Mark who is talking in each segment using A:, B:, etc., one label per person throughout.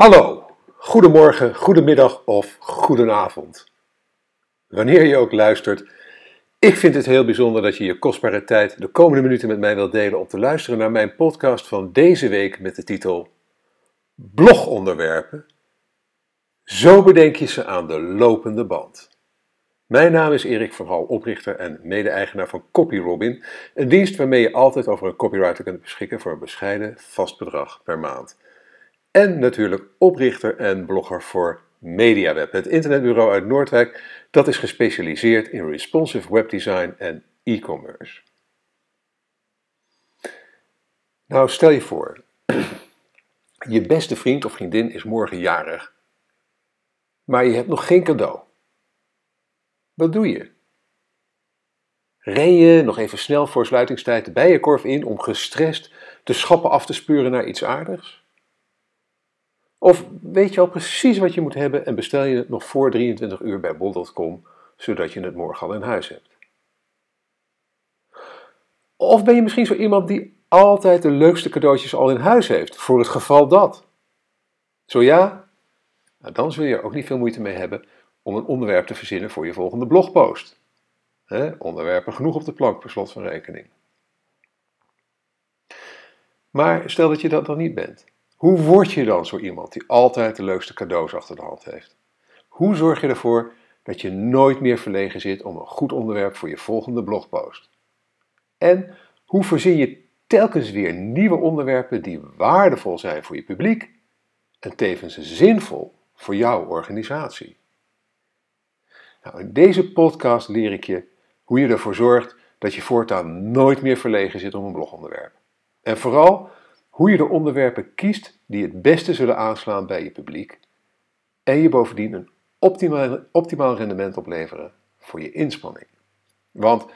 A: Hallo, goedemorgen, goedemiddag of goedenavond. Wanneer je ook luistert, ik vind het heel bijzonder dat je je kostbare tijd de komende minuten met mij wilt delen om te luisteren naar mijn podcast van deze week met de titel Blogonderwerpen. Zo bedenk je ze aan de lopende band. Mijn naam is Erik van Hal, oprichter en mede-eigenaar van CopyRobin, een dienst waarmee je altijd over een copywriter kunt beschikken voor een bescheiden vast bedrag per maand. En natuurlijk oprichter en blogger voor MediaWeb, het internetbureau uit Noordwijk dat is gespecialiseerd in responsive webdesign en e-commerce. Nou, stel je voor, je beste vriend of vriendin is morgen jarig, maar je hebt nog geen cadeau. Wat doe je? Ren je nog even snel voor sluitingstijd de bijenkorf in om gestrest de schappen af te spuren naar iets aardigs? Of weet je al precies wat je moet hebben en bestel je het nog voor 23 uur bij bol.com, zodat je het morgen al in huis hebt? Of ben je misschien zo iemand die altijd de leukste cadeautjes al in huis heeft, voor het geval dat? Zo ja? Nou, dan zul je er ook niet veel moeite mee hebben om een onderwerp te verzinnen voor je volgende blogpost. onderwerpen genoeg op de plank per slot van rekening. Maar stel dat je dat dan niet bent. Hoe word je dan zo iemand die altijd de leukste cadeaus achter de hand heeft? Hoe zorg je ervoor dat je nooit meer verlegen zit om een goed onderwerp voor je volgende blogpost? En hoe verzin je telkens weer nieuwe onderwerpen die waardevol zijn voor je publiek en tevens zinvol voor jouw organisatie? Nou, in deze podcast leer ik je hoe je ervoor zorgt dat je voortaan nooit meer verlegen zit om een blogonderwerp. En vooral hoe je de onderwerpen kiest die het beste zullen aanslaan bij je publiek en je bovendien een optimaal, optimaal rendement opleveren voor je inspanning. Want,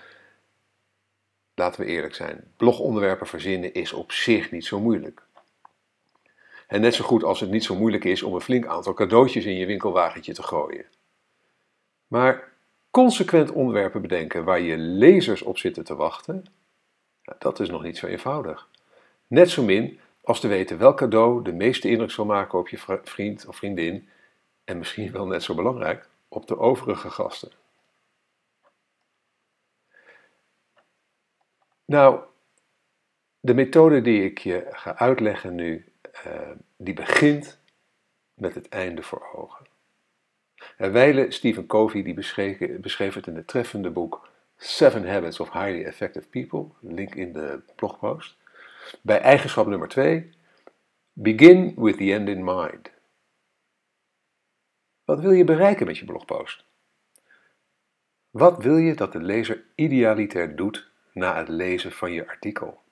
A: laten we eerlijk zijn, blogonderwerpen verzinnen is op zich niet zo moeilijk. En net zo goed als het niet zo moeilijk is om een flink aantal cadeautjes in je winkelwagentje te gooien. Maar consequent onderwerpen bedenken waar je lezers op zitten te wachten, nou, dat is nog niet zo eenvoudig. Net zo min als te weten welk cadeau de meeste indruk zal maken op je vriend of vriendin en misschien wel net zo belangrijk, op de overige gasten. Nou, de methode die ik je ga uitleggen nu, uh, die begint met het einde voor ogen. En Stephen Covey die beschreef het in het treffende boek Seven Habits of Highly Effective People, link in de blogpost. Bij eigenschap nummer 2, begin with the end in mind. Wat wil je bereiken met je blogpost? Wat wil je dat de lezer idealiter doet na het lezen van je artikel?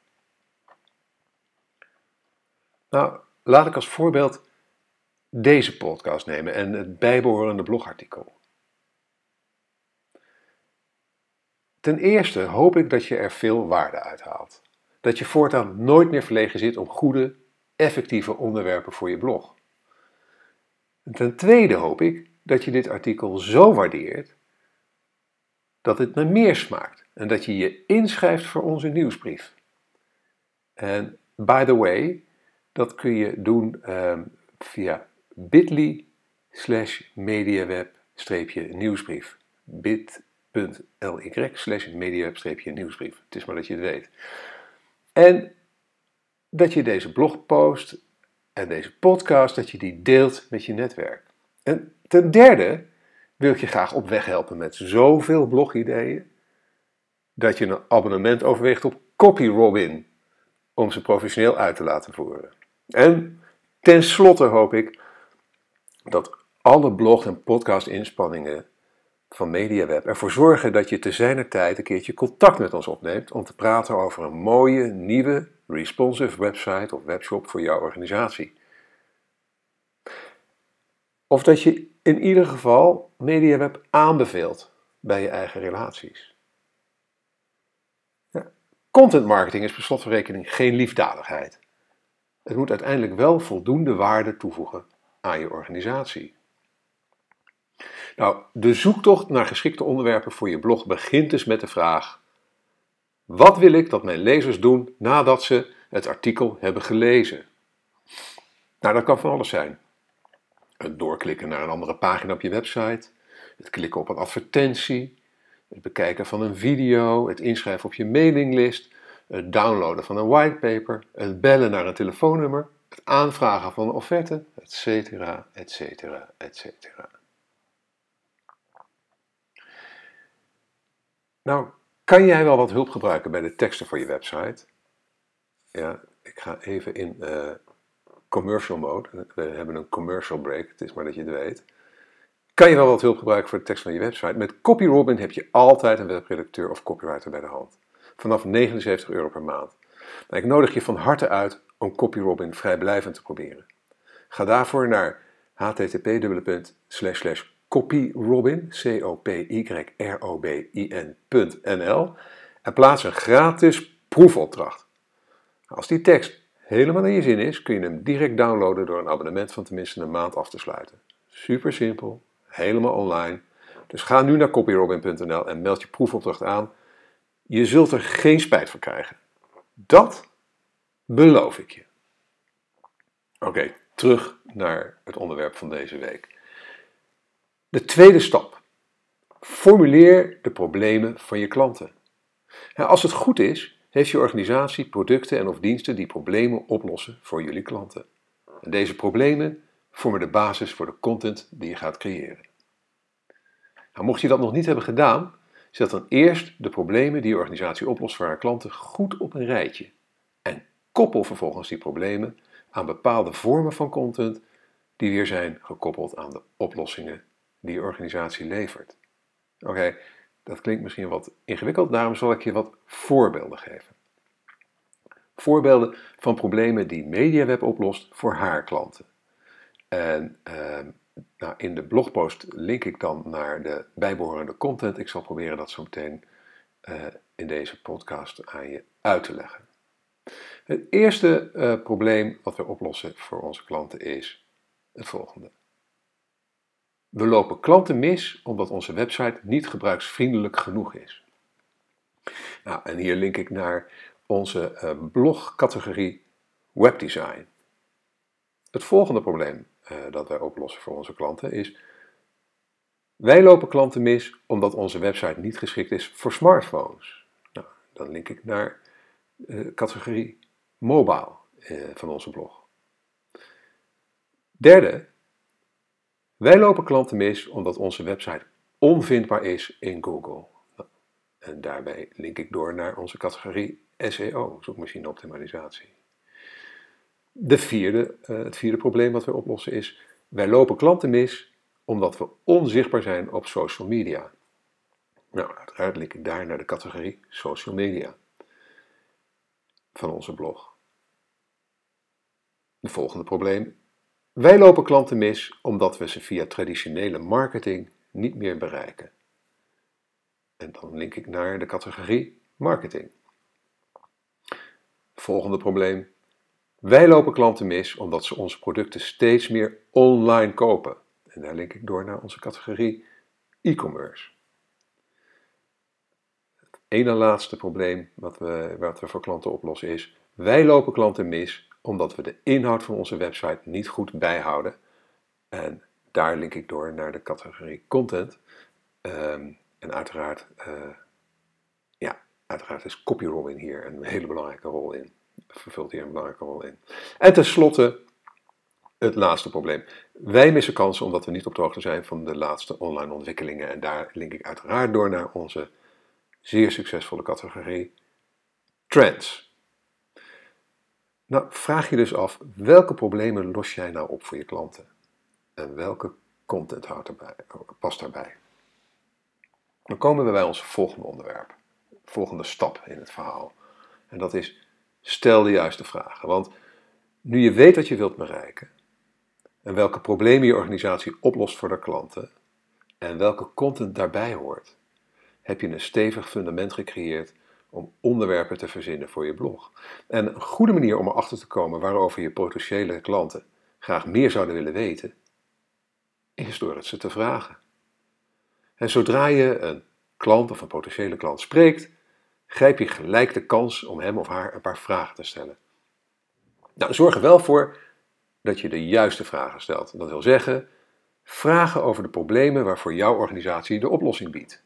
A: Nou, laat ik als voorbeeld deze podcast nemen en het bijbehorende blogartikel. Ten eerste hoop ik dat je er veel waarde uithaalt dat je voortaan nooit meer verlegen zit om goede, effectieve onderwerpen voor je blog. En ten tweede hoop ik dat je dit artikel zo waardeert dat het naar meer smaakt en dat je je inschrijft voor onze nieuwsbrief. En by the way, dat kun je doen um, via bit.ly slash mediaweb nieuwsbrief. bit.ly slash mediaweb nieuwsbrief. Het is maar dat je het weet. En dat je deze blogpost en deze podcast, dat je die deelt met je netwerk. En ten derde wil ik je graag op weg helpen met zoveel blogideeën, dat je een abonnement overweegt op CopyRobin, om ze professioneel uit te laten voeren. En tenslotte hoop ik dat alle blog- en podcast-inspanningen van MediaWeb ervoor zorgen dat je te zijner tijd een keertje contact met ons opneemt om te praten over een mooie, nieuwe, responsive website of webshop voor jouw organisatie. Of dat je in ieder geval MediaWeb aanbeveelt bij je eigen relaties. Ja, content marketing is per slot van rekening geen liefdadigheid. Het moet uiteindelijk wel voldoende waarde toevoegen aan je organisatie. Nou, de zoektocht naar geschikte onderwerpen voor je blog begint dus met de vraag: wat wil ik dat mijn lezers doen nadat ze het artikel hebben gelezen? Nou, dat kan van alles zijn. Het doorklikken naar een andere pagina op je website, het klikken op een advertentie, het bekijken van een video, het inschrijven op je mailinglist, het downloaden van een whitepaper, het bellen naar een telefoonnummer, het aanvragen van een offerte, etc., etc., etc. Nou, kan jij wel wat hulp gebruiken bij de teksten voor je website? Ja, ik ga even in uh, commercial mode. We hebben een commercial break, het is maar dat je het weet. Kan je wel wat hulp gebruiken voor de tekst van je website? Met CopyRobin heb je altijd een webredacteur of copywriter bij de hand. Vanaf 79 euro per maand. Nou, ik nodig je van harte uit om CopyRobin vrijblijvend te proberen. Ga daarvoor naar http://copyrobin, c o p y r o b i n.nl en plaats een gratis proefopdracht. Als die tekst helemaal naar je zin is, kun je hem direct downloaden door een abonnement van tenminste een maand af te sluiten. Super simpel, helemaal online. Dus ga nu naar copyrobin.nl en meld je proefopdracht aan. Je zult er geen spijt van krijgen. Dat beloof ik je. Oké, terug naar het onderwerp van deze week. De tweede stap. Formuleer de problemen van je klanten. als het goed is, heeft je organisatie producten en of diensten die problemen oplossen voor jullie klanten. En deze problemen vormen de basis voor de content die je gaat creëren. Nou, mocht je dat nog niet hebben gedaan, zet dan eerst de problemen die je organisatie oplost voor haar klanten goed op een rijtje. En koppel vervolgens die problemen aan bepaalde vormen van content die weer zijn gekoppeld aan de oplossingen die je organisatie levert. Oké, dat klinkt misschien wat ingewikkeld, daarom zal ik je wat voorbeelden geven. Voorbeelden van problemen die MediaWeb oplost voor haar klanten. En ehm, nou, in de blogpost link ik dan naar de bijbehorende content. Ik zal proberen dat zo meteen uh, in deze podcast aan je uit te leggen. Het eerste uh, probleem wat we oplossen voor onze klanten is het volgende. We lopen klanten mis omdat onze website niet gebruiksvriendelijk genoeg is. Nou, en hier link ik naar onze uh, blogcategorie webdesign. Het volgende probleem uh, dat wij oplossen voor onze klanten is. Wij lopen klanten mis omdat onze website niet geschikt is voor smartphones. Nou, dan link ik naar de uh, categorie mobile van onze blog. Derde, wij lopen klanten mis omdat onze website onvindbaar is in Google. En daarbij link ik door naar onze categorie SEO, zoekmachine optimalisatie. De vierde, uh, het vierde probleem wat we oplossen is, wij lopen klanten mis omdat we onzichtbaar zijn op social media. Nou, uiteraard link ik daar naar de categorie social media van onze blog. Het volgende probleem. Wij lopen klanten mis omdat we ze via traditionele marketing niet meer bereiken. En dan link ik naar de categorie marketing. Volgende probleem. Wij lopen klanten mis omdat ze onze producten steeds meer online kopen. En daar link ik door naar onze categorie e-commerce. Het ene laatste probleem wat we, wat we voor klanten oplossen is: wij lopen klanten mis omdat we de inhoud van onze website niet goed bijhouden. En daar link ik door naar de categorie content. Um, en uiteraard, uh, ja, uiteraard is copywriting hier een hele belangrijke rol in vervult hier een belangrijke rol in. En tenslotte het laatste probleem. Wij missen kansen omdat we niet op de hoogte zijn van de laatste online ontwikkelingen. En daar link ik uiteraard door naar onze zeer succesvolle categorie Trends. Nou, vraag je dus af, welke problemen los jij nou op voor je klanten? En welke content erbij, past daarbij? Dan komen we bij ons volgende onderwerp, volgende stap in het verhaal. En dat is Stel de juiste vragen. Want nu je weet wat je wilt bereiken en welke problemen je organisatie oplost voor de klanten en welke content daarbij hoort, heb je een stevig fundament gecreëerd om onderwerpen te verzinnen voor je blog. En een goede manier om erachter te komen waarover je potentiële klanten graag meer zouden willen weten, is door het ze te vragen. En zodra je een klant of een potentiële klant spreekt, grijp je gelijk de kans om hem of haar een paar vragen te stellen. Nou, zorg er wel voor dat je de juiste vragen stelt. Dat wil zeggen, vragen over de problemen waarvoor jouw organisatie de oplossing biedt.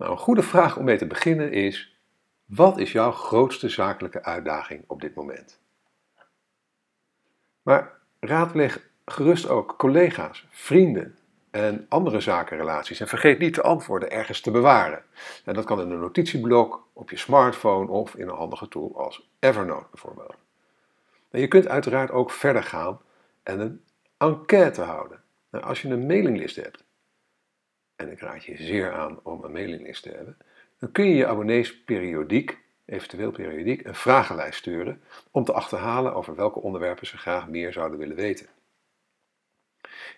A: Nou, een goede vraag om mee te beginnen is: wat is jouw grootste zakelijke uitdaging op dit moment? Maar raadpleeg gerust ook collega's, vrienden en andere zakenrelaties. En vergeet niet de antwoorden ergens te bewaren. En dat kan in een notitieblok, op je smartphone of in een handige tool als Evernote bijvoorbeeld. En je kunt uiteraard ook verder gaan en een enquête houden. Nou, als je een mailinglist hebt, en ik raad je zeer aan om een mailinglist te hebben, dan kun je je abonnees periodiek, eventueel periodiek, een vragenlijst sturen om te achterhalen over welke onderwerpen ze graag meer zouden willen weten.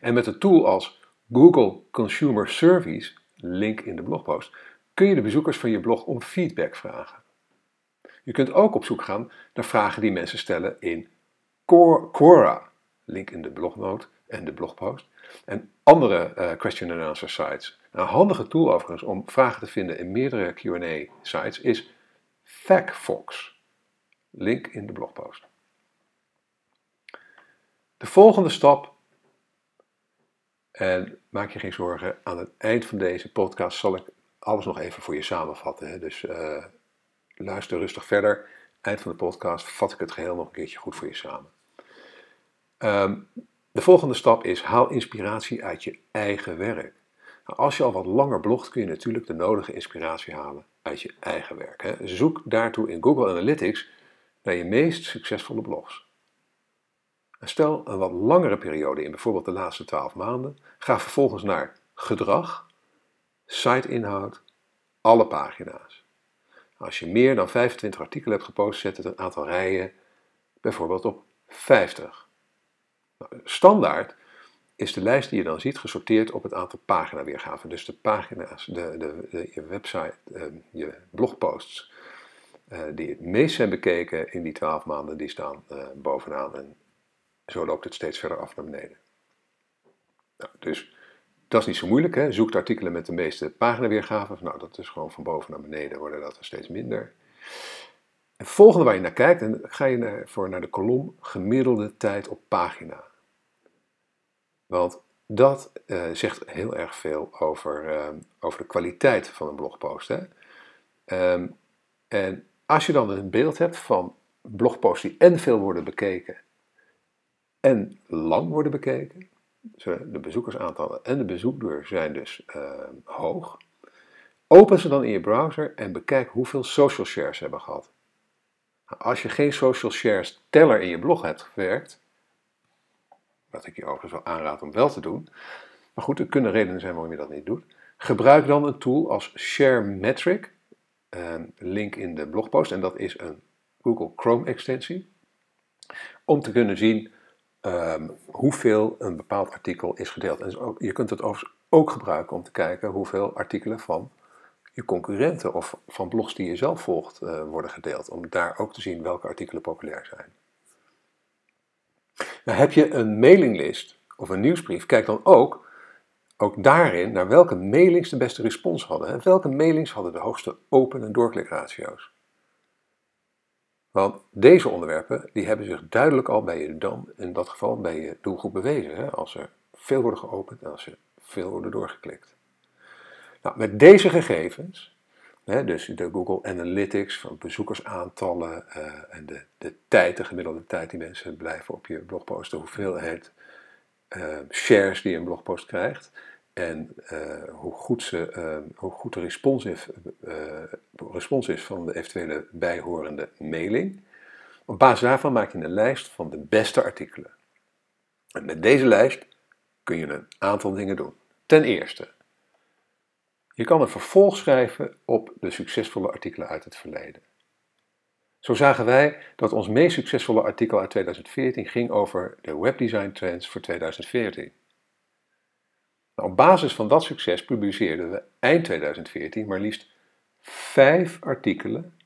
A: En met een tool als Google Consumer Surveys, link in de blogpost, kun je de bezoekers van je blog om feedback vragen. Je kunt ook op zoek gaan naar vragen die mensen stellen in Quora, link in de blognote en de blogpost, en andere uh, question and answer sites. Een handige tool overigens om vragen te vinden in meerdere Q&A sites is FactFox, link in de blogpost. De volgende stap, en maak je geen zorgen, aan het eind van deze podcast zal ik alles nog even voor je samenvatten. Hè? Dus uh, luister rustig verder. Eind van de podcast vat ik het geheel nog een keertje goed voor je samen. Ehm, de volgende stap is haal inspiratie uit je eigen werk. Nou, als je al wat langer blogt, kun je natuurlijk de nodige inspiratie halen uit je eigen werk. Zoek daartoe in Google Analytics naar je meest succesvolle blogs. Stel een wat langere periode in, bijvoorbeeld de laatste 12 maanden. Ga vervolgens naar gedrag, siteinhoud, alle pagina's. Als je meer dan 25 artikelen hebt gepost, zet het een aantal rijen bijvoorbeeld op 50. Standaard is de lijst die je dan ziet gesorteerd op het aantal paginaweergaven. Dus de pagina's, de, de, de je website, ehm, je blogposts uh, die het meest zijn bekeken in die 12 maanden, die staan uh, bovenaan. En zo loopt het steeds verder af naar beneden. Nou, dus dat is niet zo moeilijk. Hè? Zoek artikelen met de meeste paginaweergaven. Nou, dat is gewoon van boven naar beneden worden dat er steeds minder. Het volgende waar je naar kijkt, en ga je voor naar de kolom gemiddelde tijd op pagina. Want dat uh, zegt heel erg veel over, uh, over de kwaliteit van een blogpost. Hè? Um, en als je dan een beeld hebt van blogposts die en veel worden bekeken en lang worden bekeken, de bezoekersaantallen en de bezoekduur zijn dus hoog, open ze dan in je browser en bekijk hoeveel social shares ze hebben gehad. Nou, als je geen social shares teller in je blog hebt gewerkt, wat ik je overigens wel aanraad om wel te doen. Maar goed, er kunnen redenen zijn waarom je dat niet doet. Gebruik dan een tool als ShareMetric, een link in de blogpost, en dat is een Google Chrome extensie, om te kunnen zien um, hoeveel een bepaald artikel is gedeeld. En je kunt het overigens ook gebruiken om te kijken hoeveel artikelen van je concurrenten of van blogs die je zelf volgt uh, worden gedeeld, om daar ook te zien welke artikelen populair zijn. Nou, heb je een mailinglist of een nieuwsbrief, kijk dan ook, ook daarin naar welke mailings de beste respons hadden. En welke mailings hadden de hoogste open- en doorklikratio's. Want deze onderwerpen die hebben zich duidelijk al bij je dan, in dat geval bij je doelgroep bewezen. Hè? Als er veel worden geopend en als er veel worden doorgeklikt. Nou, met deze gegevens dus de Google Analytics van bezoekersaantallen uh, en de, de tijd, de gemiddelde tijd die mensen blijven op je blogpost, de hoeveelheid uh, shares die een blogpost krijgt en uh, hoe, goed ze, hoe goed de is, respons is van de eventuele bijhorende mailing. Op basis daarvan maak je een lijst van de beste artikelen. En met deze lijst kun je een aantal dingen doen. Ten eerste, je kan een vervolg schrijven op de succesvolle artikelen uit het verleden. Zo zagen wij dat ons meest succesvolle artikel uit 2014 ging over de webdesign trends voor 2014. Nou, op basis van dat succes publiceerden we eind 2014 maar liefst vijf artikelen,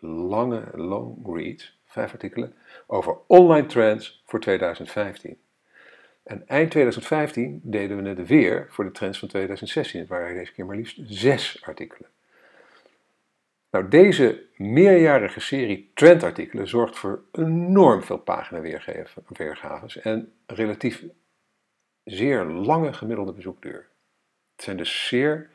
A: lange long reads, vijf artikelen over online trends voor 2015. En eind 2015 deden we het weer voor de trends van 2016. Het waren deze keer maar liefst zes artikelen. Nou, deze meerjarige serie trendartikelen zorgt voor enorm veel paginaweergaves en relatief zeer lange gemiddelde bezoekduur. Het zijn dus zeer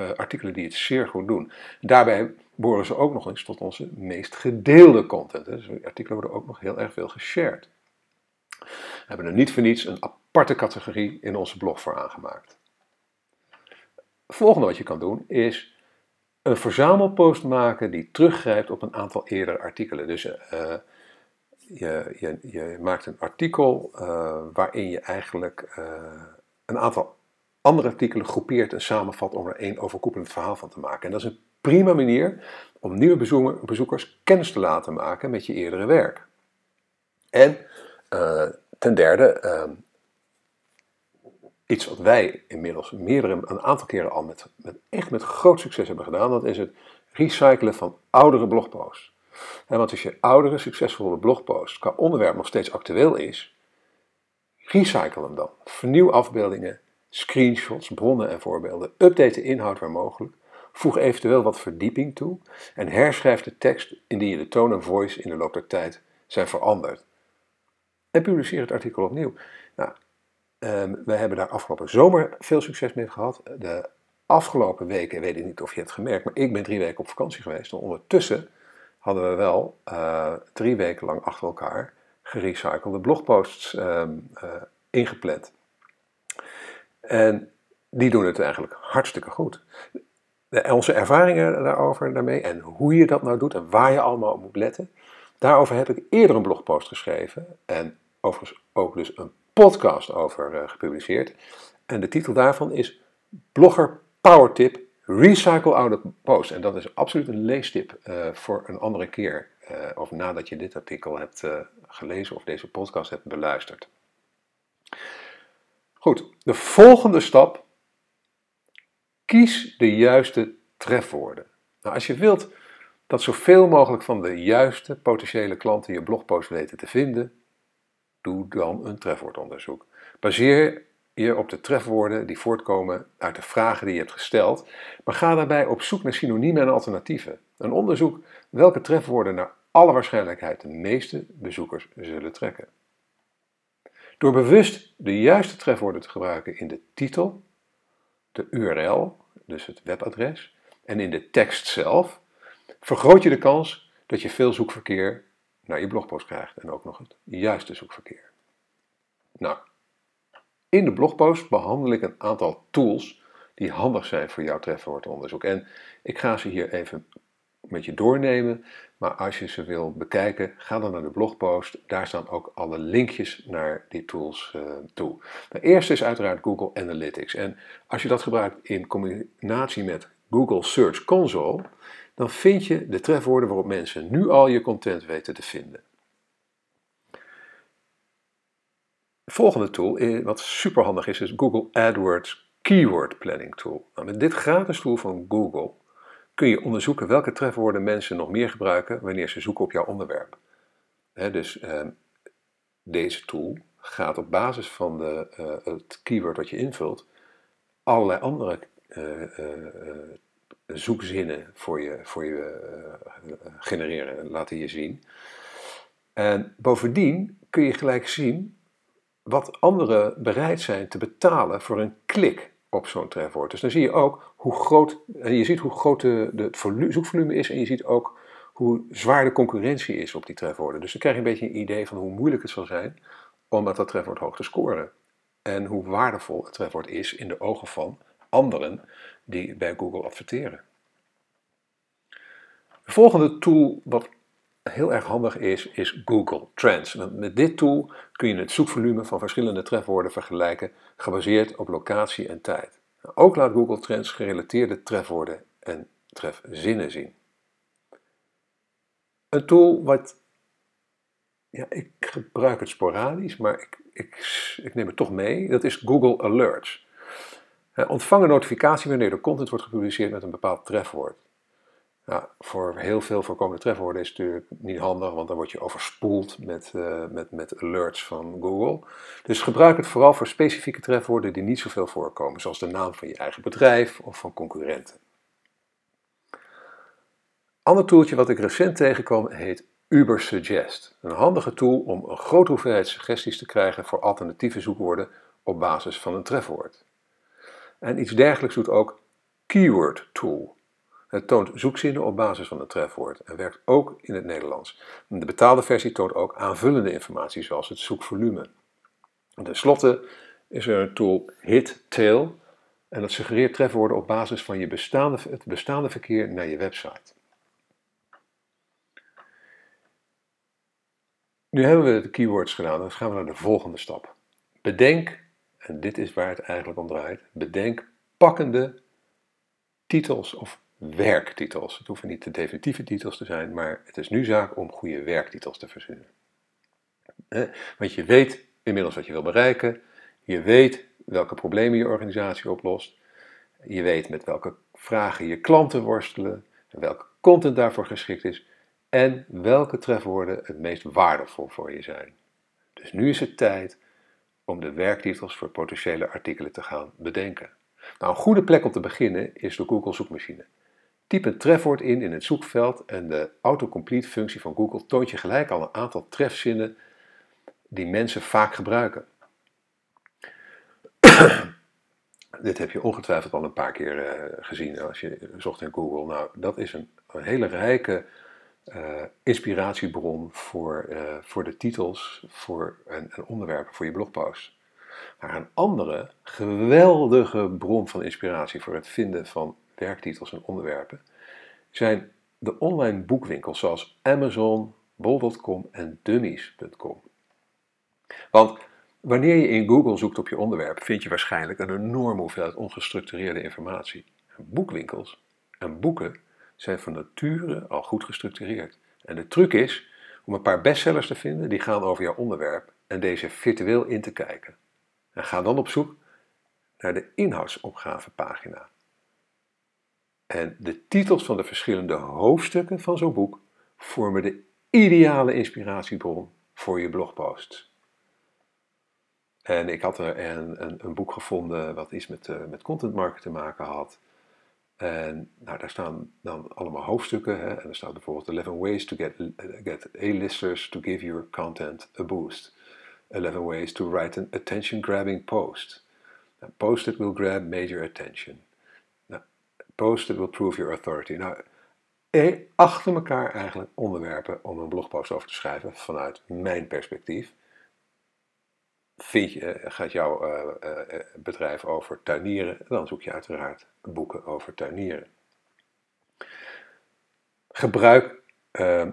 A: uh, artikelen die het zeer goed doen. Daarbij behoren ze ook nog eens tot onze meest gedeelde content. Dus artikelen worden ook nog heel erg veel geshared. We hebben er niet voor niets een aparte categorie in onze blog voor aangemaakt. Het volgende wat je kan doen is een verzamelpost maken die teruggrijpt op een aantal eerdere artikelen. Dus uh, je, je, je, maakt een artikel uh, waarin je eigenlijk uh, een aantal andere artikelen groepeert en samenvat om er één overkoepelend verhaal van te maken. En dat is een prima manier om nieuwe bezoekers kennis te laten maken met je eerdere werk. En ten derde, iets wat wij inmiddels meerdere, een aantal keren al met, met, echt met groot succes hebben gedaan, dat is het recyclen van oudere blogposts. En want als je oudere, succesvolle blogpost qua onderwerp nog steeds actueel is, recycle hem dan. Vernieuw afbeeldingen, screenshots, bronnen en voorbeelden. Update de inhoud waar mogelijk. Voeg eventueel wat verdieping toe en herschrijf de tekst indien je de toon en voice in de loop der tijd zijn veranderd. En publiceer het artikel opnieuw. Nou, Um, we hebben daar afgelopen zomer veel succes mee gehad. De afgelopen weken, weet ik niet of je het gemerkt, maar ik ben drie weken op vakantie geweest. En ondertussen hadden we wel uh, drie weken lang achter elkaar gerecyclede blogposts um, uh, ingepland. En die doen het eigenlijk hartstikke goed. Onze ervaringen daarover daarmee en hoe je dat nou doet en waar je allemaal op moet letten, daarover heb ik eerder een blogpost geschreven. En overigens ook dus een podcast over uh, gepubliceerd. En de titel daarvan is Blogger Power Tip Recycle Out of Post. En dat is absoluut een leestip uh, voor een andere keer. Uh, of nadat je dit artikel hebt gelezen of deze podcast hebt beluisterd. Goed, de volgende stap. Kies de juiste trefwoorden. Nou, als je wilt dat zoveel mogelijk van de juiste potentiële klanten je blogpost weten te vinden, Doe dan een trefwoordonderzoek. Baseer je op de trefwoorden die voortkomen uit de vragen die je hebt gesteld, maar ga daarbij op zoek naar synoniemen en alternatieven. Een onderzoek welke trefwoorden naar alle waarschijnlijkheid de meeste bezoekers zullen trekken. Door bewust de juiste trefwoorden te gebruiken in de titel, de URL, dus het webadres, en in de tekst zelf, vergroot je de kans dat je veel zoekverkeer naar je blogpost krijgt en ook nog het juiste zoekverkeer. Nou, in de blogpost behandel ik een aantal tools die handig zijn voor jouw trefwoordonderzoek. En ik ga ze hier even met je doornemen, maar als je ze wil bekijken, ga dan naar de blogpost. Daar staan ook alle linkjes naar die tools uh, toe. De eerste is uiteraard Google Analytics. En als je dat gebruikt in combinatie met Google Search Console, dan vind je de trefwoorden waarop mensen nu al je content weten te vinden. De volgende tool, eh, wat superhandig is, is Google AdWords Keyword Planning Tool. Nou, met dit gratis tool van Google kun je onderzoeken welke trefwoorden mensen nog meer gebruiken wanneer ze zoeken op jouw onderwerp. dus eh, deze tool gaat op basis van de, uh, het keyword dat je invult allerlei andere uh, zoekzinnen voor je, voor je uh, genereren, laten je zien. En bovendien kun je gelijk zien wat anderen bereid zijn te betalen voor een klik op zo'n trefwoord. Dus dan zie je ook hoe groot, en je ziet hoe groot de, de zoekvolume is en je ziet ook hoe zwaar de concurrentie is op die trefwoorden. Dus dan krijg je een beetje een idee van hoe moeilijk het zal zijn om met dat trefwoord hoog te scoren. En hoe waardevol het trefwoord is in de ogen van anderen die bij Google adverteren. De volgende tool wat heel erg handig is, is Google Trends. Met dit tool kun je het zoekvolume van verschillende trefwoorden vergelijken, gebaseerd op locatie en tijd. Ook laat Google Trends gerelateerde trefwoorden en trefzinnen zien. Een tool wat, ja, ik gebruik het sporadisch, maar ik, ik, ik neem het toch mee, dat is Google Alerts. Ontvang een notificatie wanneer er content wordt gepubliceerd met een bepaald trefwoord. Ja, voor heel veel voorkomende trefwoorden is het natuurlijk niet handig, want dan word je overspoeld met, uh, met, met alerts van Google. Dus gebruik het vooral voor specifieke trefwoorden die niet zoveel voorkomen, zoals de naam van je eigen bedrijf of van concurrenten. Ander toeltje wat ik recent tegenkwam heet Ubersuggest. Een handige tool om een grote hoeveelheid suggesties te krijgen voor alternatieve zoekwoorden op basis van een trefwoord. En iets dergelijks doet ook Keyword Tool. Het toont zoekzinnen op basis van een trefwoord en werkt ook in het Nederlands. De betaalde versie toont ook aanvullende informatie zoals het zoekvolume. En ten slotte is er een tool HitTail en dat suggereert trefwoorden op basis van je bestaande, het bestaande verkeer naar je website. Nu hebben we de keywords gedaan, dan gaan we naar de volgende stap. Bedenk, en dit is waar het eigenlijk om draait, bedenk pakkende titels of werktitels. Het hoeven niet de definitieve titels te zijn, maar het is nu zaak om goede werktitels te verzinnen. Want je weet inmiddels wat je wil bereiken, je weet welke problemen je organisatie oplost, je weet met welke vragen je klanten worstelen, en welke content daarvoor geschikt is en welke trefwoorden het meest waardevol voor je zijn. Dus nu is het tijd om de werktitels voor potentiële artikelen te gaan bedenken. Nou, een goede plek om te beginnen is de Google zoekmachine. Typ een trefwoord in in het zoekveld en de autocomplete functie van Google toont je gelijk al een aantal trefzinnen die mensen vaak gebruiken. Dit heb je ongetwijfeld al een paar keer uh, gezien als je zocht in Google. Nou, dat is een hele rijke uh, inspiratiebron voor, uh, voor de titels voor, en, en, onderwerpen voor je blogpost. Maar een andere geweldige bron van inspiratie voor het vinden van werktitels en onderwerpen zijn de online boekwinkels zoals Amazon, bol.com en dummies.com. Want wanneer je in Google zoekt op je onderwerp, vind je waarschijnlijk een enorme hoeveelheid ongestructureerde informatie. Boekwinkels en boeken zijn van nature al goed gestructureerd. En de truc is om een paar bestsellers te vinden die gaan over jouw onderwerp en deze virtueel in te kijken. En ga dan op zoek naar de inhoudsopgavepagina. En de titels van de verschillende hoofdstukken van zo'n boek vormen de ideale inspiratiebron voor je blogposts. En ik had er een, een, een boek gevonden wat iets met, uh, met content marketing te maken had. En nou, daar staan dan allemaal hoofdstukken. Hè? En er staat bijvoorbeeld 11 ways to get, get A-listers to give your content a boost. 11 ways to write an attention-grabbing post. A post that will grab major attention. Nou, post that will prove your authority. Nou, achter elkaar eigenlijk onderwerpen om een blogpost over te schrijven vanuit mijn perspectief. Je, gaat jouw uh, uh, bedrijf over tuinieren, dan zoek je uiteraard boeken over tuinieren. Gebruik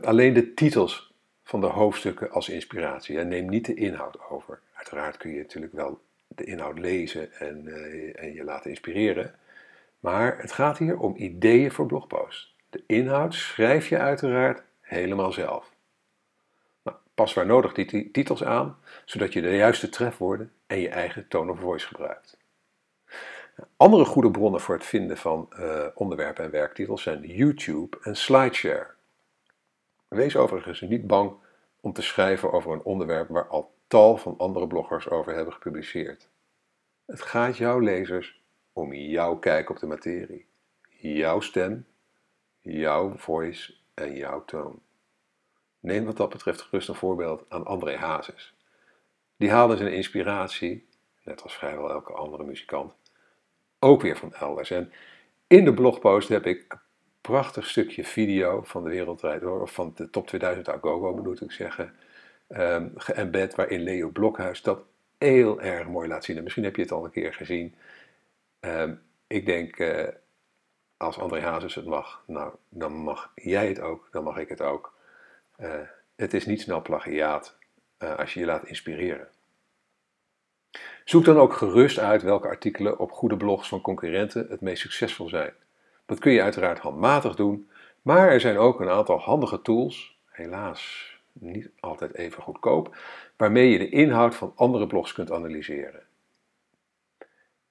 A: alleen de titels van de hoofdstukken als inspiratie en neem niet de inhoud over. Uiteraard kun je natuurlijk wel de inhoud lezen en, en je laten inspireren, maar het gaat hier om ideeën voor blogposts. De inhoud schrijf je uiteraard helemaal zelf. Pas waar nodig die titels aan, zodat je de juiste trefwoorden en je eigen tone of voice gebruikt. Andere goede bronnen voor het vinden van uh, onderwerpen en werktitels zijn YouTube en SlideShare. Wees overigens niet bang om te schrijven over een onderwerp waar al tal van andere bloggers over hebben gepubliceerd. Het gaat jouw lezers om jouw kijk op de materie, jouw stem, jouw voice en jouw toon. Neem wat dat betreft gerust een voorbeeld aan André Hazes. Die haalde zijn inspiratie, net als vrijwel elke andere muzikant, ook weer van elders. En in de blogpost heb ik een prachtig stukje video van de wereldrijd door, of van de top 2000 Agogo moet ik zeggen, um, geëmbed waarin Leo Blokhuis dat heel erg mooi laat zien. En misschien heb je het al een keer gezien. Um, ik denk, uh, als André Hazes het mag, nou, dan mag jij het ook, dan mag ik het ook. Uh, het is niet snel plagiaat uh, als je je laat inspireren. Zoek dan ook gerust uit welke artikelen op goede blogs van concurrenten het meest succesvol zijn. Dat kun je uiteraard handmatig doen, maar er zijn ook een aantal handige tools, helaas niet altijd even goedkoop, waarmee je de inhoud van andere blogs kunt analyseren.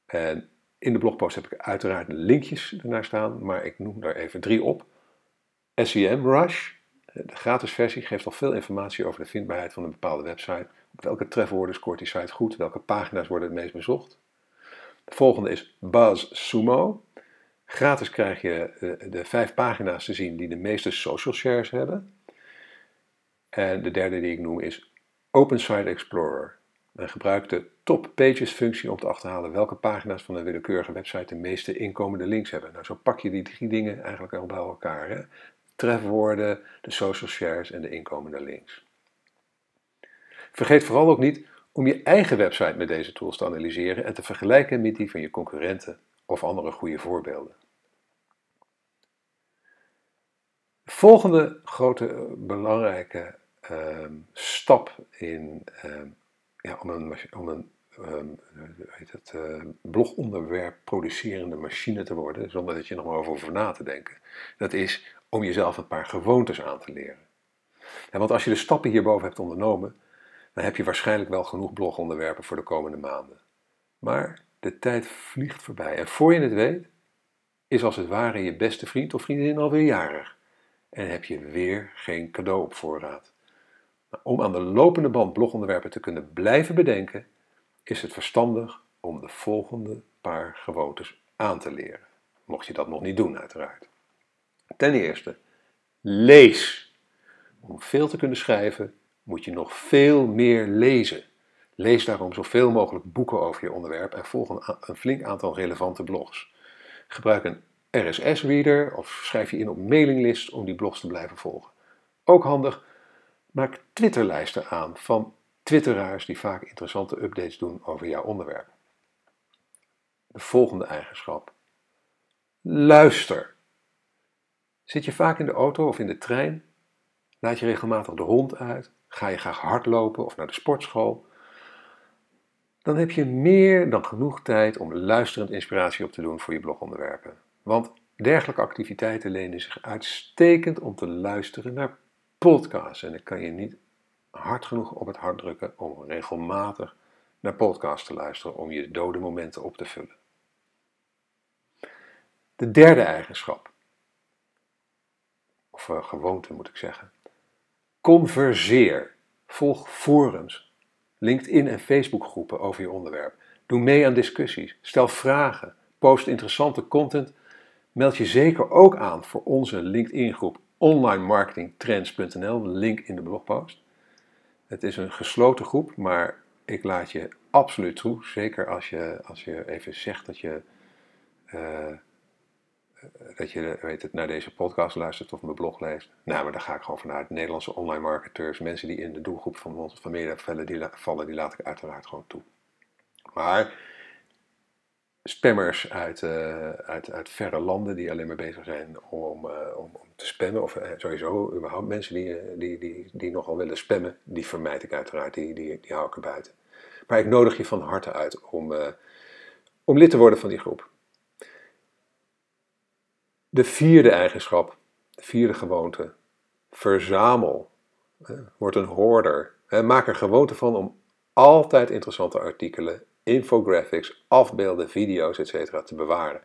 A: En in de blogpost heb ik uiteraard linkjes ernaar staan, maar ik noem daar even drie op. SEM Rush, de gratis versie geeft al veel informatie over de vindbaarheid van een bepaalde website. Op welke trefwoorden scoort die site goed? Welke pagina's worden het meest bezocht? De volgende is BuzzSumo. Gratis krijg je de, de vijf pagina's te zien die de meeste social shares hebben. En de derde die ik noem is Open Site Explorer. En gebruik de top pages functie om te achterhalen welke pagina's van een willekeurige website de meeste inkomende links hebben. Nou, zo pak je die drie dingen eigenlijk al bij elkaar. Hè? Trefwoorden, de social shares en de inkomende links. Vergeet vooral ook niet om je eigen website met deze tools te analyseren en te vergelijken met die van je concurrenten of andere goede voorbeelden. De volgende grote eh, belangrijke uh, stap in, uh, ja, om een, om een heet het, blogonderwerp producerende machine te worden, zonder dat je nog maar over na te denken, dat is om jezelf een paar gewoontes aan te leren. En want als je de stappen hierboven hebt ondernomen, dan heb je waarschijnlijk wel genoeg blogonderwerpen voor de komende maanden. Maar de tijd vliegt voorbij en voor je het weet, is als het ware je beste vriend of vriendin alweer jarig en heb je weer geen cadeau op voorraad. Maar om aan de lopende band blogonderwerpen te kunnen blijven bedenken, is het verstandig om de volgende paar gewoontes aan te leren. Mocht je dat nog niet doen, uiteraard. Ten eerste, lees. Om veel te kunnen schrijven moet je nog veel meer lezen. Lees daarom zoveel mogelijk boeken over je onderwerp en volg een, flink aantal relevante blogs. Gebruik een RSS-reader of schrijf je in op mailinglist om die blogs te blijven volgen. Ook handig, maak Twitterlijsten aan van twitteraars die vaak interessante updates doen over jouw onderwerp. De volgende eigenschap. Luister. Zit je vaak in de auto of in de trein? Laat je regelmatig de hond uit? Ga je graag hardlopen of naar de sportschool? Dan heb je meer dan genoeg tijd om luisterend inspiratie op te doen voor je blogonderwerpen. Want dergelijke activiteiten lenen zich uitstekend om te luisteren naar podcasts. En ik kan je niet hard genoeg op het hart drukken om regelmatig naar podcasts te luisteren om je dode momenten op te vullen. De derde eigenschap, of uh, gewoonte moet ik zeggen, converseer. Volg forums, LinkedIn en Facebook groepen over je onderwerp. Doe mee aan discussies, stel vragen, post interessante content. Meld je zeker ook aan voor onze LinkedIn groep onlinemarketingtrends.nl, link in de blogpost. Het is een gesloten groep, maar ik laat je absoluut toe. Zeker als je, als je even zegt dat je, uh, dat je weet het, naar deze podcast luistert of mijn blog leest. Nou, maar daar ga ik gewoon vanuit. Nederlandse online marketeurs, mensen die in de doelgroep van ons van vallen, die, vallen, die laat ik uiteraard gewoon toe. Maar spammers uit, uh, uit, uit verre landen die alleen maar bezig zijn om, uh, om, om, te spammen. Of sowieso überhaupt mensen die, die, die, die nogal willen spammen, die vermijd ik uiteraard, die, die, die hou ik er buiten. Maar ik nodig je van harte uit om, om lid te worden van die groep. De vierde eigenschap, de vierde gewoonte, verzamel. Word een hoorder. Maak er gewoonte van om altijd interessante artikelen infographics, afbeelden, video's, etc. te bewaren.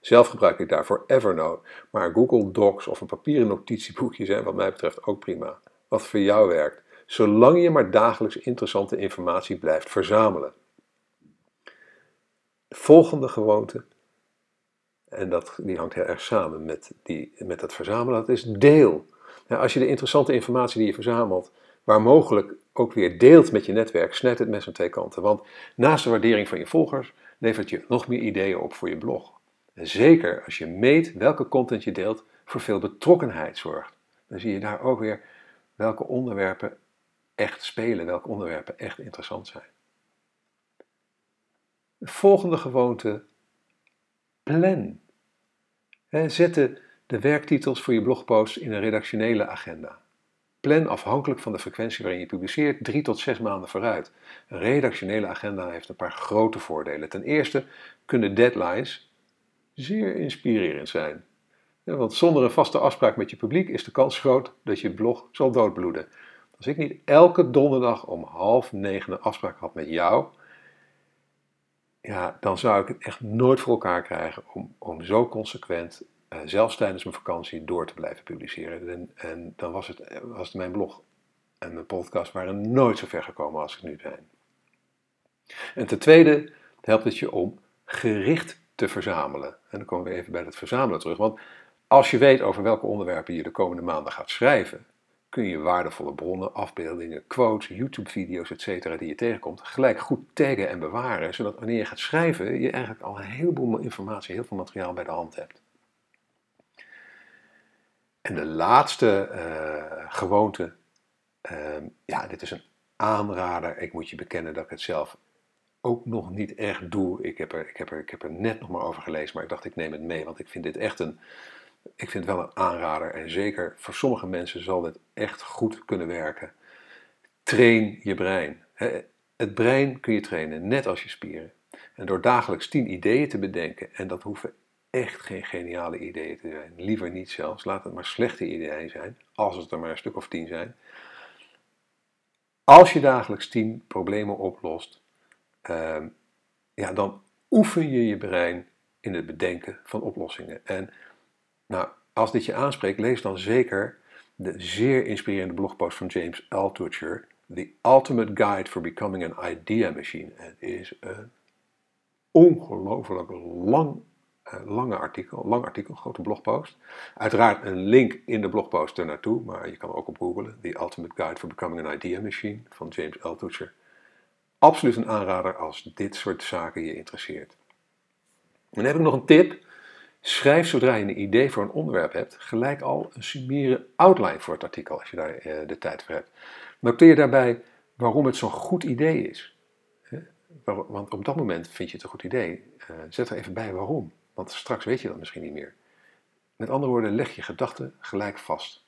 A: Zelf gebruik ik daarvoor Evernote, maar Google Docs of een papieren notitieboekje zijn wat mij betreft ook prima. Wat voor jou werkt, zolang je maar dagelijks interessante informatie blijft verzamelen. De volgende gewoonte, en dat, die hangt heel erg samen met, die, met het verzamelen, dat is deel. Nou, als je de interessante informatie die je verzamelt waar mogelijk ook weer deelt met je netwerk, snijdt het mes aan twee kanten. Want naast de waardering van je volgers levert je nog meer ideeën op voor je blog. En zeker als je meet welke content je deelt, voor veel betrokkenheid zorgt. Dan zie je daar ook weer welke onderwerpen echt spelen, welke onderwerpen echt interessant zijn. De volgende gewoonte, plan. Zet de werktitels voor je blogpost in een redactionele agenda. Plan afhankelijk van de frequentie waarin je publiceert drie tot zes maanden vooruit. Een redactionele agenda heeft een paar grote voordelen. Ten eerste kunnen deadlines zeer inspirerend zijn. want zonder een vaste afspraak met je publiek is de kans groot dat je blog zal doodbloeden. Als ik niet elke donderdag om half negen een afspraak had met jou, ja, dan zou ik het echt nooit voor elkaar krijgen om, om zo consequent uh, zelfs tijdens mijn vakantie door te blijven publiceren. En, dan was het, was het mijn blog en mijn podcast waren nooit zo ver gekomen als ik nu ben. En ten tweede helpt het je om gericht te verzamelen. En dan komen we even bij het verzamelen terug. Want als je weet over welke onderwerpen je de komende maanden gaat schrijven, kun je waardevolle bronnen, afbeeldingen, quotes, YouTube-video's, etc. die je tegenkomt, gelijk goed taggen en bewaren, zodat wanneer je gaat schrijven, je eigenlijk al een heleboel informatie, heel veel materiaal bij de hand hebt. En de laatste uh, gewoonte, uh, ja, dit is een aanrader. Ik moet je bekennen dat ik het zelf ook nog niet echt doe. Ik heb, er, ik, heb er, ik heb er net nog maar over gelezen, maar ik dacht ik neem het mee, want ik vind dit echt een, ik vind het wel een aanrader. En zeker voor sommige mensen zal dit echt goed kunnen werken. Train je brein. Het brein kun je trainen, net als je spieren. En door dagelijks tien ideeën te bedenken, en dat hoeven echt geen geniale ideeën te zijn, liever niet zelfs, laat het maar slechte ideeën zijn, als het er maar een stuk of tien zijn. Als je dagelijks tien problemen oplost, Ehm, ja, dan oefen je je brein in het bedenken van oplossingen. En nou, als dit je aanspreekt, lees dan zeker de zeer inspirerende blogpost van James Altucher, The Ultimate Guide for Becoming an Idea Machine. Het is een ongelooflijk lang, uh, lange artikel, lang artikel, grote blogpost. Uiteraard een link in de blogpost ernaartoe, maar je kan ook op googlen. The Ultimate Guide for Becoming an Idea Machine van James Altucher absoluut een aanrader als dit soort zaken je interesseert. Dan heb ik nog een tip. Schrijf zodra je een idee voor een onderwerp hebt, gelijk al een summiere outline voor het artikel, als je daar eh, de tijd voor hebt. Noteer daarbij waarom het zo'n goed idee is. Want op dat moment vind je het een goed idee. Eh, zet er even bij waarom, want straks weet je dat misschien niet meer. Met andere woorden, leg je gedachten gelijk vast.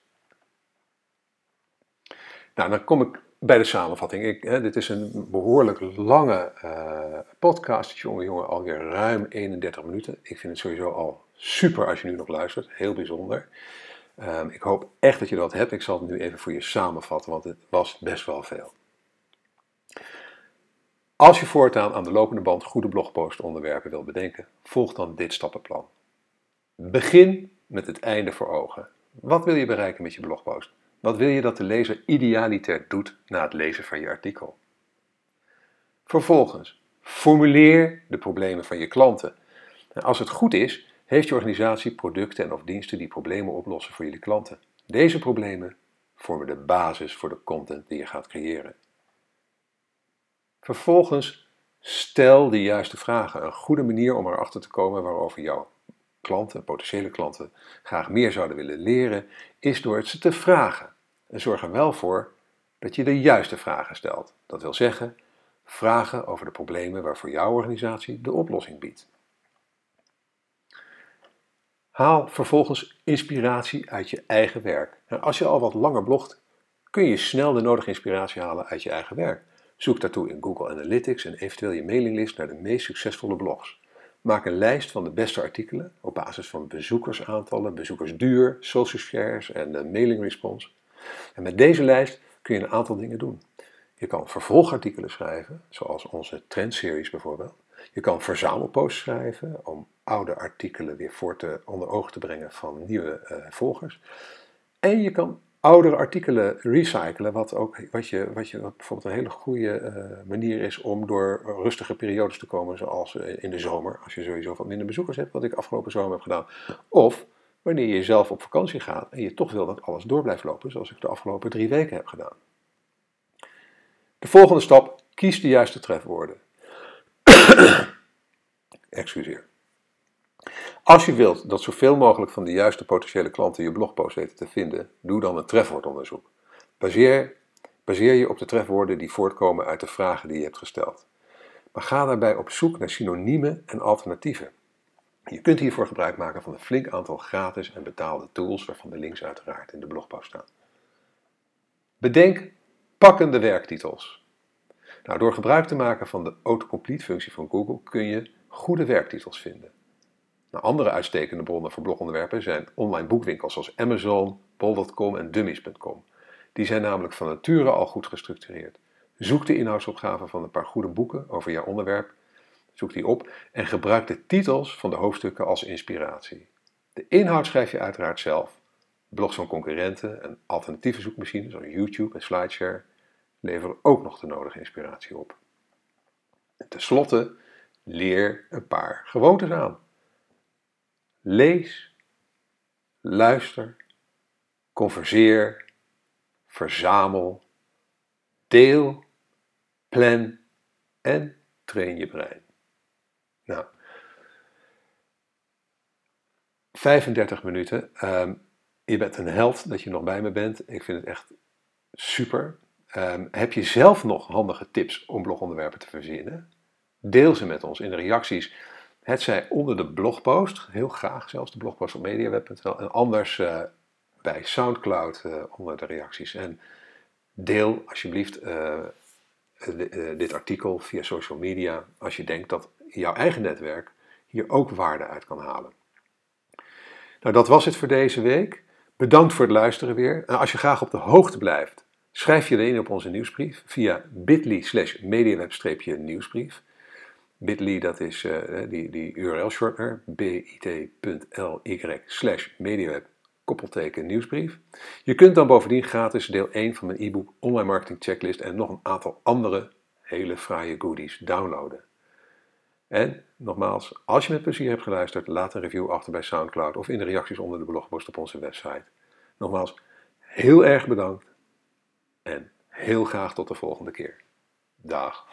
A: Nou, dan kom ik bij de samenvatting. Ik, hè, dit is een behoorlijk lange uh, podcast. Jongen, jongen, alweer ruim 31 minuten. Ik vind het sowieso al super als je nu nog luistert. Heel bijzonder. Um, ik hoop echt dat je dat hebt. Ik zal het nu even voor je samenvatten, want het was best wel veel. Als je voortaan aan de lopende band goede blogpost onderwerpen wil bedenken, volg dan dit stappenplan. Begin met het einde voor ogen. Wat wil je bereiken met je blogpost? Wat wil je dat de lezer idealiter doet na het lezen van je artikel? Vervolgens, formuleer de problemen van je klanten. als het goed is, heeft je organisatie producten en of diensten die problemen oplossen voor jullie klanten. Deze problemen vormen de basis voor de content die je gaat creëren. Vervolgens, stel de juiste vragen. Een goede manier om erachter te komen waarover jouw klanten, potentiële klanten, graag meer zouden willen leren, is door het ze te vragen. En zorg er wel voor dat je de juiste vragen stelt. Dat wil zeggen, vragen over de problemen waarvoor jouw organisatie de oplossing biedt. Haal vervolgens inspiratie uit je eigen werk. Nou, als je al wat langer blogt, kun je snel de nodige inspiratie halen uit je eigen werk. Zoek daartoe in Google Analytics en eventueel je mailinglist naar de meest succesvolle blogs. Maak een lijst van de beste artikelen op basis van bezoekersaantallen, bezoekersduur, social shares en de mailing response. En met deze lijst kun je een aantal dingen doen. Je kan vervolgartikelen schrijven, zoals onze trendseries bijvoorbeeld. Je kan verzamelposts schrijven om oude artikelen weer voor te, onder ogen te brengen van nieuwe uh, volgers. En je kan oudere artikelen recyclen, wat, ook, wat, je, wat, je, bijvoorbeeld een hele goede uh, manier is om door rustige periodes te komen, zoals uh, in de zomer, als je sowieso wat minder bezoekers hebt, wat ik afgelopen zomer heb gedaan. Of wanneer je zelf op vakantie gaat en je toch wil dat alles door blijft lopen, zoals ik de afgelopen drie weken heb gedaan. De volgende stap, kies de juiste trefwoorden. Excuseer. Als je wilt dat zoveel mogelijk van de juiste potentiële klanten je blogpost weten te vinden, doe dan een trefwoordonderzoek. Baseer, baseer je op de trefwoorden die voortkomen uit de vragen die je hebt gesteld. Maar ga daarbij op zoek naar synoniemen en alternatieven. Je kunt hiervoor gebruik maken van een flink aantal gratis en betaalde tools, waarvan de links uiteraard in de blogpost staan. Bedenk pakkende werktitels. Nou, door gebruik te maken van de autocomplete functie van Google kun je goede werktitels vinden. Andere uitstekende bronnen voor blogonderwerpen zijn online boekwinkels zoals Amazon, bol.com en dummies.com. Die zijn namelijk van nature al goed gestructureerd. Zoek de inhoudsopgave van een paar goede boeken over jouw onderwerp Zoek die op en gebruik de titels van de hoofdstukken als inspiratie. De inhoud schrijf je uiteraard zelf. Blogs van concurrenten en alternatieve zoekmachines zoals YouTube en SlideShare leveren ook nog de nodige inspiratie op. En tenslotte, leer een paar gewoontes aan. Lees, luister, converseer, verzamel, deel, plan en train je brein. Nou, 35 minuten. Ehm, je bent een held dat je nog bij me bent. Ik vind het echt super. Ehm, heb je zelf nog handige tips om blogonderwerpen te verzinnen? Deel ze met ons in de reacties. Het zij onder de blogpost, heel graag zelfs de blogpost op mediaweb.nl en anders uh, bij Soundcloud uh, onder de reacties. En deel alsjeblieft uh, dit artikel via social media als je denkt dat jouw eigen netwerk hier ook waarde uit kan halen. Nou, dat was het voor deze week. Bedankt voor het luisteren weer. En als je graag op de hoogte blijft, schrijf je in op onze nieuwsbrief via bit.ly slash mediaweb-nieuwsbrief. Bit.ly, dat is uh, die, die URL-shortener, bit.ly slash mediaweb koppelteken nieuwsbrief. Je kunt dan bovendien gratis deel 1 van mijn e-book Online Marketing Checklist en nog een aantal andere hele fraaie goodies downloaden. En nogmaals, als je met plezier hebt geluisterd, laat een review achter bij SoundCloud of in de reacties onder de blogpost op onze website. Nogmaals, heel erg bedankt en heel graag tot de volgende keer. Dag.